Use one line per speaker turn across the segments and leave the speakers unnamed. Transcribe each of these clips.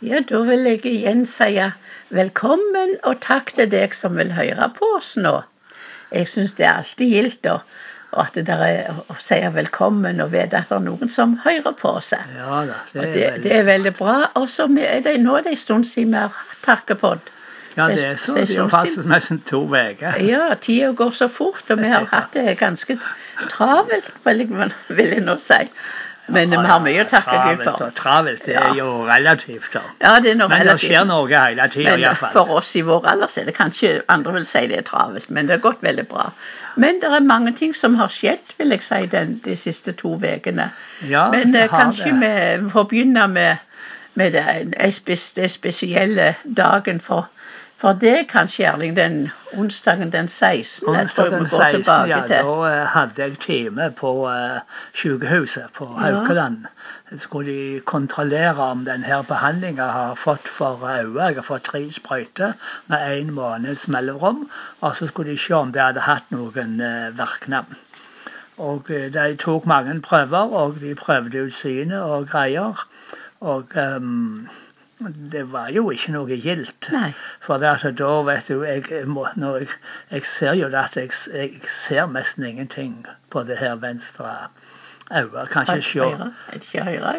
Ja, da vil jeg igjen si velkommen, og takk til deg som vil høre på oss nå. Jeg syns det er alltid gildt å at det er å si velkommen og vite at det er noen som hører på oss.
Ja da, det er,
det, det er veldig bra. Og så er det nå det en stund siden vi har hatt takkepod.
ja, det er så, det er jo faktisk nesten to uker.
Ja, tida går så fort, og vi har hatt det ganske travelt, vil jeg nå si. Men vi har mye å takke Gud for.
og Travelt det er jo relativt, da.
Ja, det er noe
Men det skjer noe hele tida, iallfall.
for oss i vår alder så er det kanskje andre vil si det er travelt, men det har gått veldig bra. Men det er mange ting som har skjedd, vil jeg si, den, de siste to ukene.
Ja,
men eh, kanskje vi får begynne med, med den spes, spesielle dagen for, for det, kanskje, Erling. Den onsdagen den 16. tror
Onsdag den
går
16.
tilbake
Ja, da eh, hadde jeg time på uh, sykehuset på
Ja.
Haukeland. Så skulle de kontrollere om denne behandlinga har fått for øye. Jeg har fått tre sprøyter med én måneds mellomrom. Og så skulle de se om det hadde hatt noen uh, virkning. Og eh, de tok mange prøver, og de prøvde ut synet og greier. Og ehm, det var jo ikke noe.
Nei.
For det at da, vet du, jeg, må, når jeg, jeg ser jo at jeg, jeg ser nesten ingenting på det her venstre øyet. Kan ikke se.
Ikke høyre?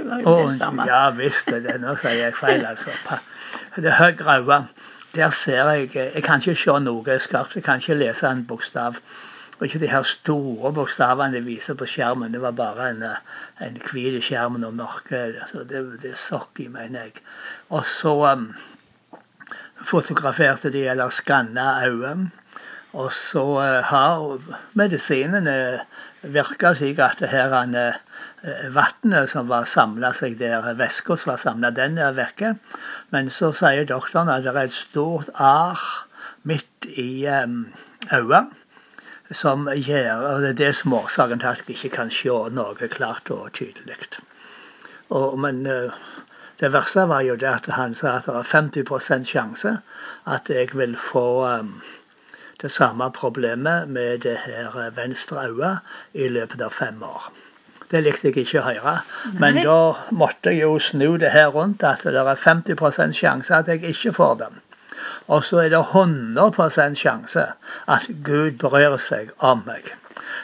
Det samme.
ja visst det. Nå sier jeg feil, altså. Det høyre øyet, der ser jeg Jeg kan ikke se noe skarpt. Jeg kan ikke lese en bokstav. Og ikke de her store bokstavene de viser på skjermen. Det var bare en, eh, en hvit skjerm og mørke. Så det, det sokk i, mener jeg. Og så um, fotograferte de eller skanna øyet. Og så uh, har medisinene virka slik at det her uh, vannet som var samla seg der, væska som var samla, den er vekke. Men så sier doktoren at det er et stort ar midt i um, øyet som gjør Og det er det som årsaken til at jeg ikke kan se noe klart og tydelig. Og, men eh, det verste var jo det at han sa at det var 50% sjanse at jeg vil få um, det samme problemet med det her eh, venstre øyet i løpet av fem år. Det likte jeg ikke å høre. Men
Nei.
da måtte jeg jo snu det her rundt at det er 50% sjanse at jeg ikke får det. Og så er det 100 sjanse at Gud bryr seg om meg.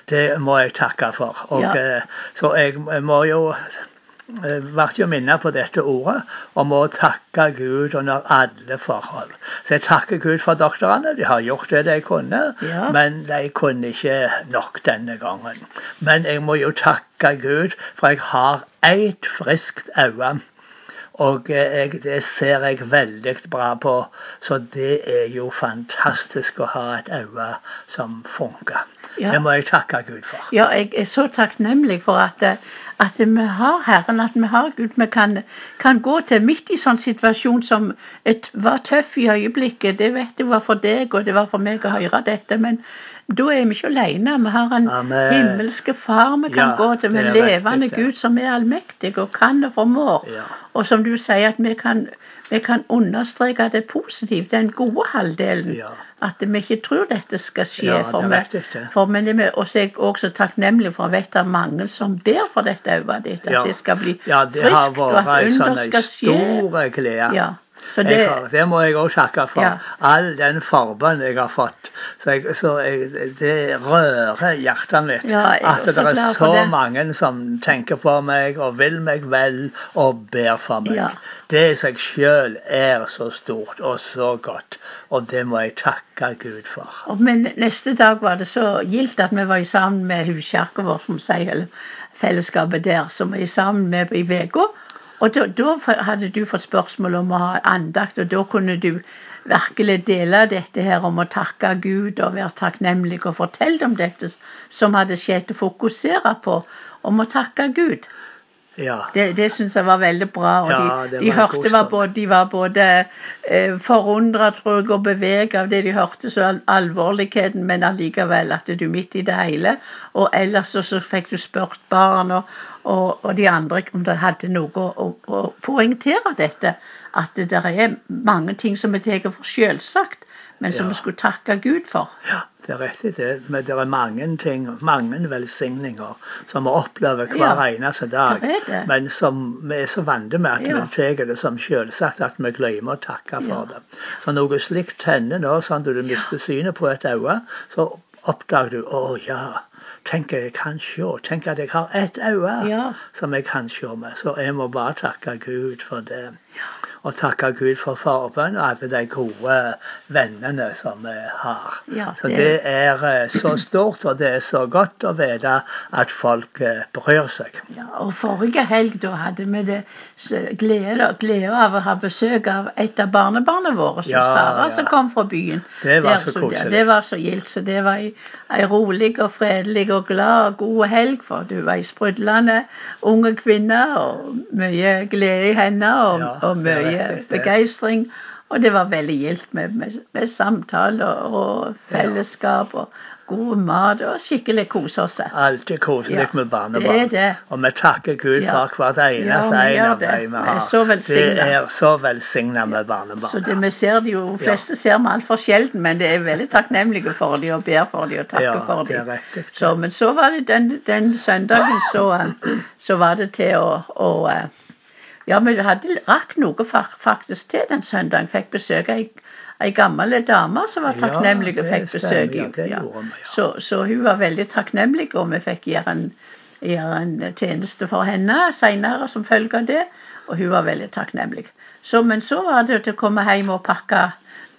Det må jeg takke for. Og,
Ja.
eh, Så jeg må jo eh, ble jo minnet på dette ordet om å takke Gud under alle forhold. Så jeg takker Gud for doktorene. De har gjort det de kunne,
Ja.
men de kunne ikke nok denne gangen. Men jeg må jo takke Gud for jeg har ett friskt øye. Og eh, jeg, det ser jeg veldig bra på, så det er jo fantastisk å ha et øye som funker.
Ja.
Det må jeg takke Gud for.
Ja, jeg er så takknemlig for at, eh, at vi har Herren, at vi har Gud. Vi kan, kan gå til midt i sånn situasjon som et, var tøff i øyeblikket. Det vet jeg var for deg, og det var for meg å høre dette. Men da er vi ikke alene. Vi har en
Amen.
himmelske far vi kan
Ja,
gå til. Med
er
levende. Gud som er allmektig og kan og formår.
Ja.
Og som du sier, at vi kan, vi kan understreke det positive, den gode halvdelen.
Ja.
At vi ikke tror dette skal skje. For
er
er og så er jeg også takknemlig for å vite at mange som ber for dette øyet ditt, at
Ja.
det skal bli
Ja, det
friskt, og at under skal skje. Ja. Så
Jeg
det,
har, det må jeg òg takke for.
Ja.
All den forbønn jeg har fått. Så, jeg, så jeg, det rører hjertet mitt
Ja,
at det er så
det.
mange som tenker på meg og vil meg vel og ber for meg.
Ja.
Det i seg sjøl er så stort og så godt, og det må jeg takke Gud for.
og, men neste dag var det så gildt at vi var sammen med huskjerka vår, som sier, fellesskapet der, som vi er sammen med i uka. Og da, da hadde du fått spørsmål om å ha andakt, og da kunne du virkelig dele dette her om å takke Gud og være takknemlig og fortelle om dette som hadde skjedd, og fokusere på om å takke Gud.
Ja.
Det, det syns jeg var veldig bra. Og de,
ja,
de hørte var både, de var både eh, forundra, og beveget av det de hørte, så al alvorligheten, men allikevel at du midt i det hele. Og ellers så, så fikk du spurt barn og, og, og de andre om de hadde noe å, å, å poengtere dette. At det der er mange ting som vi tar for selvsagt, men som
Ja.
vi skulle takke Gud for.
Ja, det er riktig det. Men det er mange ting, mange velsigninger som vi opplever hver
Ja,
eneste dag. Men som vi er så vant med at
Ja.
vi tar det som selvsagt at vi glemmer å takke for det. Så noe slikt hender nå, sånn at du mister synet på et øye, så oppdager du å ja, tenk jeg kan se. Tenk at jeg har ett øye
Ja.
som jeg kan se med. Så jeg må bare takke Gud for det. Og takke Gud for forbønn og alle de gode vennene som vi har.
Ja,
Så
det-
det er eh, så stort, og det er så godt å vite at folk eh, bryr seg.
Ja, og forrige helg da hadde vi det glede, glede av å ha besøk av et av barnebarna våre,
Ja,
Sara, som kom fra byen.
Det var
Der,
så koselig.
Det var så gildt. Så det var ei, ei rolig og fredelig og glad og god helg, for du var ei sprudlende unge kvinne, og mye glede i henne, og, og mye
det.
Begeistring. Og det var veldig gildt med, med, med samtaler og fellesskap og god mat og skikkelig kose oss.
Alltid koselig
Ja,
med
det
barnebarn.
er det.
Og vi takker Gud
Ja.
for hvert eneste
Ja,
en av dem vi
Vi
har.
så.
Det er så velsigna med barnebarn.
Så det vi ser de jo, fleste ser vi altfor sjelden, men det er veldig takknemlige for dem og ber for dem og takker for
det
de.
riktig.
Så, men så var det den, den søndagen så, eh, så var det til å, å eh, Ja, vi hadde rakk noe faktisk til den søndagen. Fikk besøk av ei, ei gammel dame som var takknemlig og fikk besøk.
ja, det gjorde vi, ja.
Så, så hun var veldig takknemlig, og vi fikk gjøre en, gjøre en tjeneste for henne senere som følge av det. Og hun var veldig takknemlig. Så, men så var det til å komme hjem og pakke,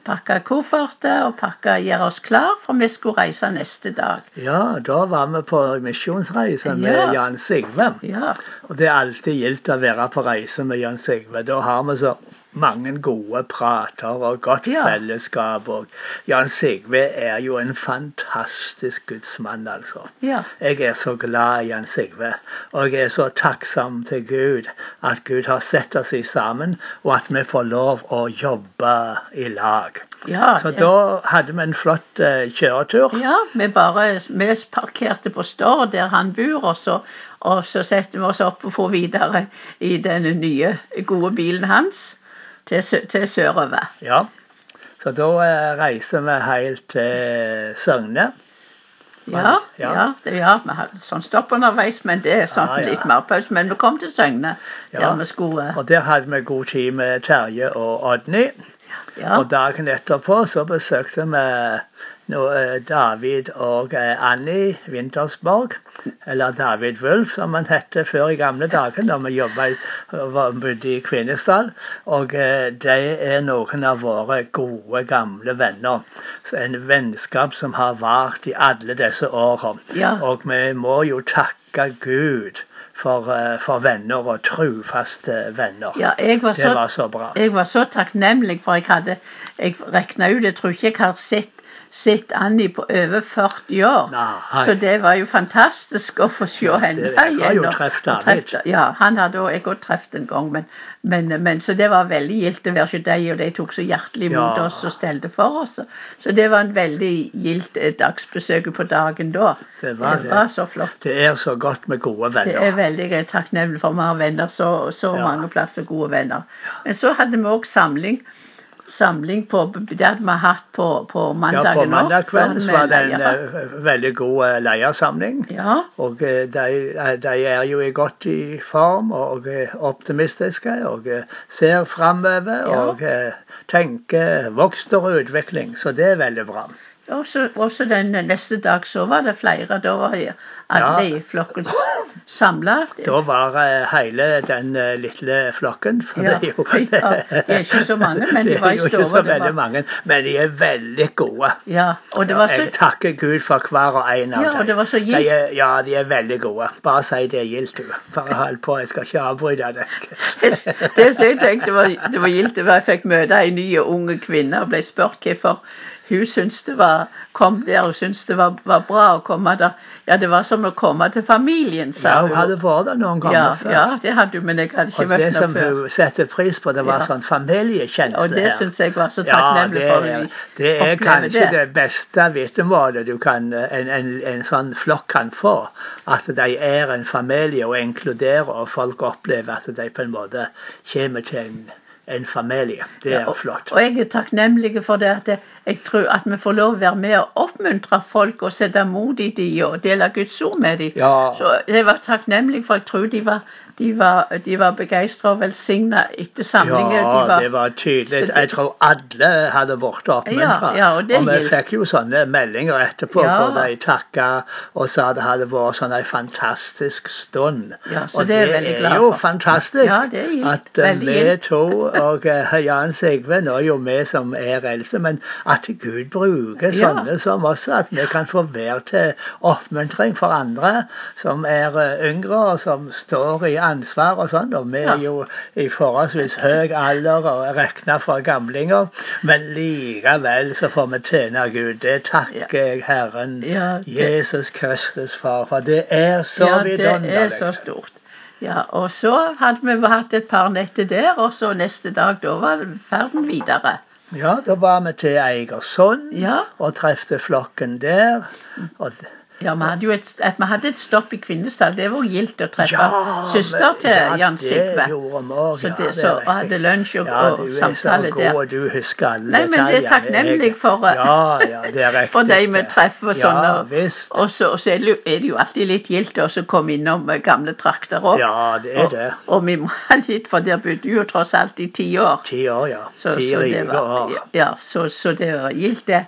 pakke kofferter og pakke, gjøre oss klar, for vi skulle reise neste dag.
Ja, da var vi på misjonsreise med
Ja.
Jan Sigve.
Ja,
Og det er alltid gildt å være på reise med Jan Sigve. Da har vi så mange gode prater og godt fellesskap. Og Jan Sigve er jo en fantastisk gudsmann, altså.
ja,
Jeg er så glad i Jan Sigve, og jeg er så takksom til Gud at Gud har sett oss i sammen, og at vi får lov å jobbe i lag.
ja.
Så da hadde vi en flott uh, kjøretur.
Ja, vi bare vi parkerte på Stord, der han bor, og så, og så setter vi oss opp og får videre i den nye, gode bilen hans til, sø- til sørover.
Ja. Så da eh, reiser vi helt til Søgne.
Ja,
Ja.
ja, det, ja, vi hadde sånn stopp underveis, men det er sånn
Ja, ja.
litt mer pause. Men vi kom til Søgne,
Ja.
der vi skulle
Og der hadde vi god tid med Terje og Odny.
Ja,
Og dagen etterpå så besøkte vi nå, eh, David og eh, Annie Wintersborg. Eller David Wulf, som han het før i gamle dager, da vi jobba bodde i Kvinesdal. Og eh, de er noen av våre gode, gamle venner. Så En vennskap som har vart i alle disse årene.
Ja.
Og vi må jo takke Gud for, for venner og trufaste venner.
ja jeg, var
Det var så bra.
jeg var så takknemlig, for jeg hadde Jeg regna ut Jeg tror ikke jeg har sett sett Annie på over 40 år.
Nei.
Så det var jo fantastisk å få se henne
igjen. jeg har jo truffet
henne. Ja, han hadde også, jeg òg truffet en gang, men, men, men så det var veldig gildt å være hos deg, og de tok så hjertelig imot
Ja.
oss og stelte for oss. Så det var en veldig gildt eh, dagsbesøk på dagen da.
Det var det.
var så flott.
Det er så godt med gode venner.
Det er veldig takknemlig for vi har venner, så, så
Ja.
mange plasser gode venner. Men så hadde vi òg samling. Samling på, det hadde vi hatt på, på
Ja, på mandag
Da
kveld så var det en
leirer.
eh, veldig god eh, leiersamling.
Ja,
Og eh, de, de er jo i godt i form og optimistiske og ser framover
Ja.
og tenker vokst og utvikling. Så det er veldig bra.
Også, også den neste dag så var det flere. Da var alle
Ja.
i flokken samla.
Da var eh, hele den eh, lille flokken for
Ja,
det er jo
ja, det er ikke så mange, men de var i
er jo ikke så
det
veldig mange, men de er veldig gode.
Ja, og det var så
Jeg takker Gud for hver og en av
Ja,
dem.
og det var så
De er, ja, de er veldig gode. Bare si det er gildt, du. Bare hold på, jeg skal ikke avbryte deg.
Det som jeg tenkte var, det var gildt, det var jeg fikk møte ei ny og unge kvinne og ble spurt hvorfor hun syntes det var, kom der hun syntes det var, var bra å komme der. Ja, det var som å komme til familien, sa hun.
Ja,
hun.
hadde vært der noen ganger
ja,
før.
ja, det hadde hun, men jeg hadde ikke
Og
møtt
det som hun setter pris på, det var
Ja.
sånn familiekjensle
Og det
her.
syns jeg var så
Ja,
takknemlig
det
for.
det er kanskje det.
det.
beste vitnemålet du kan, en, en, en sånn flokk kan få. At de er en familie og inkluderer, og folk opplever at de på en måte kommer til en en familie. Det er
og,
flott.
og jeg er takknemlig for det at jeg, tror at vi får lov å være med og oppmuntre folk og sette mot i de og dele Guds ord med dem.
Ja.
Så jeg var takknemlig, for jeg tror de var, de var, de var begeistra og velsigna etter samlingen.
Ja,
de var,
det var tydelig.
Det-
Jeg tror alle hadde blitt oppmuntra.
Ja, ja, og det
vi fikk jo sånne meldinger etterpå
Ja.
hvor de takka og sa det hadde vært sånn en fantastisk stund.
Ja, så
og
det er det er,
jo fantastisk
Ja, det
at eh, vi to og eh, Jan Sigve, nå er jo vi som er eldste, men at Gud bruker
Ja.
sånne som oss, at vi kan få være til oppmuntring for andre som er eh, yngre og som står i ansvar og sånn. Og vi er jo i forholdsvis høy alder og regna for gamlinger, men likevel så får vi tjene Gud. Det takker jeg Herren
Ja,
Jesus Kristus for, for det er så
ja, det er så stort. Ja, og så hadde vi hatt et par netter der, og så neste dag da var ferden videre.
Ja, da var vi til Eigersund
Ja,
og trefte flokken der. Og
ja vi, hadde jo et, vi hadde et stopp i Kvinesdal. Det var gildt å treffe
Ja,
søster til
ja,
Jan Sigve. Så
ja.
det- så- og hadde lunsj og-
ja,
og
du er
samtale
så
der.
god, du husker alle
Nei, men det er takknemlig for,
Ja, ja, det.
For de vi treffer og sånn.
Ja,
og- så, er, det jo, alltid litt gildt å komme innom eh, gamle trakter òg.
Ja, det er det.
Og, og vi må ha litt, for der bodde jo tross alt i ti år.
Ti år, ja.
Så,
Ti rike år.
ja, så, så det var gildt, det.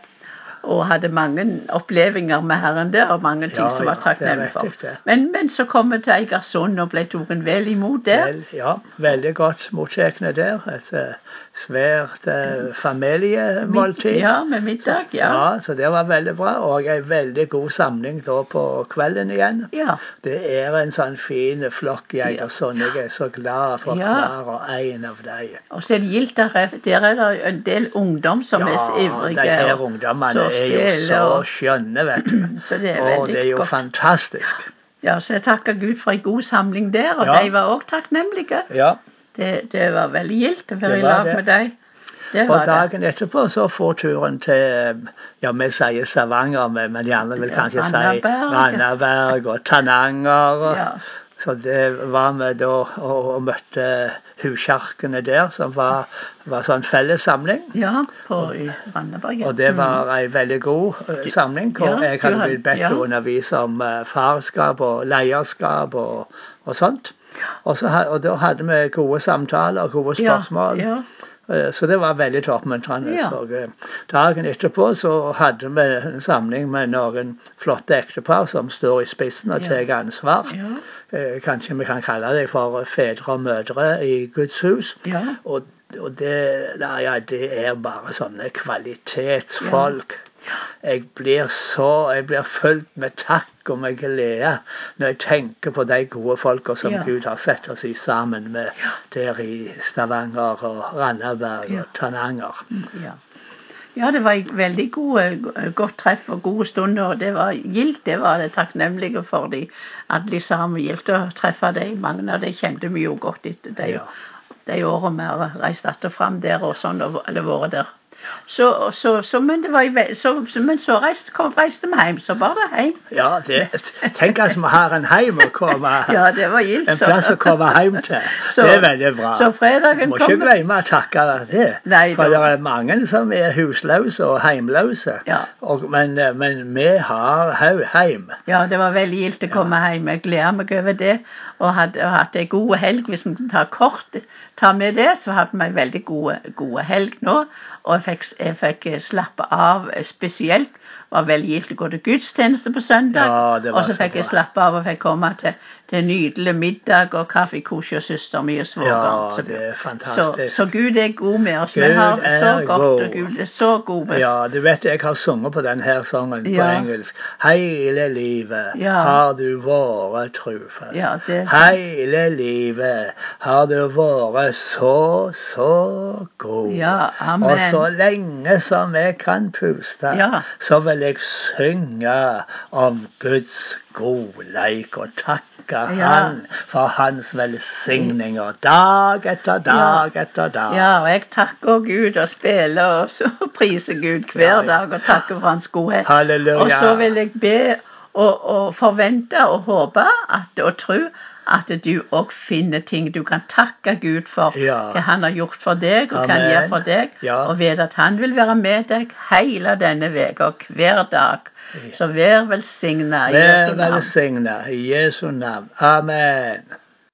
Og hadde mange opplevelser med Herren der, og mange ting
Ja,
som var takknemlig for. Men, men så kom vi til Eigersund og ble Toren vel imot der.
Vel, ja, veldig godt mottatt der. Et eh, svært eh, familiemåltid.
Ja, med middag. Ja.
Ja, så det var veldig bra. Og ei veldig god samling da på kvelden igjen.
ja.
Det er en sånn fin flokk i Eigersund. Jeg er så glad for
Ja.
hver og en av dem.
Og så er det gildt der, er- der er det en del ungdom som er ivrige.
de her ungdommene er jo så skjønne, vet du.
Så det er
Og det er jo
godt.
fantastisk.
Ja, så jeg takker Gud for en god samling der, og
Ja.
de var òg takknemlige.
Ja.
Det, det var veldig gildt å være i lag
det.
med dem. Det
Og
dagen det.
etterpå så får turen til Ja, vi sier Stavanger, men de andre vil kanskje si.
Randaberg
og Tananger. Og,
Ja.
Så det var vi da og, og møtte huskjarkene der, som var, var sånn fellessamling.
Ja, på i Randaberg.
Og det
Mm.
var ei veldig god eh, samling, hvor
Ja,
jeg hadde blitt bedt
ja.
å undervise om eh, farskap og leierskap og, og sånt. Og, så, og da hadde vi gode samtaler og gode spørsmål.
Ja, ja.
Så det var veldig oppmuntrende.
Ja.
Eh, dagen etterpå så hadde vi en samling med noen flotte ektepar som står i spissen og tar ansvar.
ja.
Eh, Kanskje vi kan kalle dem for fedre og mødre i Guds hus.
ja.
Og, og det, ja, det er bare sånne kvalitetsfolk. Jeg blir så Jeg blir fullt med takk og med glede når jeg tenker på de gode folka som
Ja.
Gud har sett oss i sammen med der i Stavanger og Randaberg
Ja.
og Tananger.
Ja. ja, det var veldig gode, godt treff og gode stunder. og Det var gildt, det var det takknemlige for de alle sammen. Gildt å treffe de. Mange av de kjente vi jo godt etter de,
Ja.
de årene vi har reist att og fram der og sånn, eller vært der. Så, så, så, men, det var, så, så, men så reiste, kom, reiste vi hjem. Så var det hjem.
Ja, det, tenk at vi har en heim å komme
Ja, det var gildt.
En plass å komme hjem til.
Så-
det er veldig bra.
Så fredagen
Må ikke glemme å takke det.
Nei,
For det er mange som er husløse og heimløse.
Ja.
Og, men, eh, men vi har heim.
Ja, det var veldig gildt å komme hjem. Jeg gleder meg over det. Og hadde hatt ei god helg. Hvis vi tar kort tar med det, så hadde vi ei veldig god, helg nå. Og fikk, jeg fikk slappe av spesielt. Var veldig gildt å gå til gudstjeneste på søndag.
Ja,
og så fikk jeg slappe av og fikk komme til, til nydelig middag og kaffekos og søster mi og
Ja,
svogeren. Så-
det er
så,
fantastisk.
så Gud er god med oss. Vi har det så godt,
god.
og Gud er så god med oss.
Ja, du vet jeg har sunget på denne sangen på engelsk. Hele livet
Ja.
har du vært trufast.
Ja.
Hele livet har du vært så, så god.
Ja, amen.
Og så lenge som jeg kan puste,
Ja.
så vil jeg synge om Guds godleik og takke
Ja.
Han for Hans velsigninger dag etter dag etter dag.
Ja, og jeg takker Gud og spiller og så priser Gud hver
Ja, ja.
dag og takker for hans godhet.
Halleluja.
Og så vil jeg be og, og forvente og håpe at, og tro at du òg finner ting du kan takke Gud for
Ja.
Hva han har gjort for deg og kan
han
gjøre for deg,
Ja.
og vite at han vil være med deg hele denne uka, hver dag. Så vær velsigna i Jesu navn.
velsigna i Jesu navn. Amen.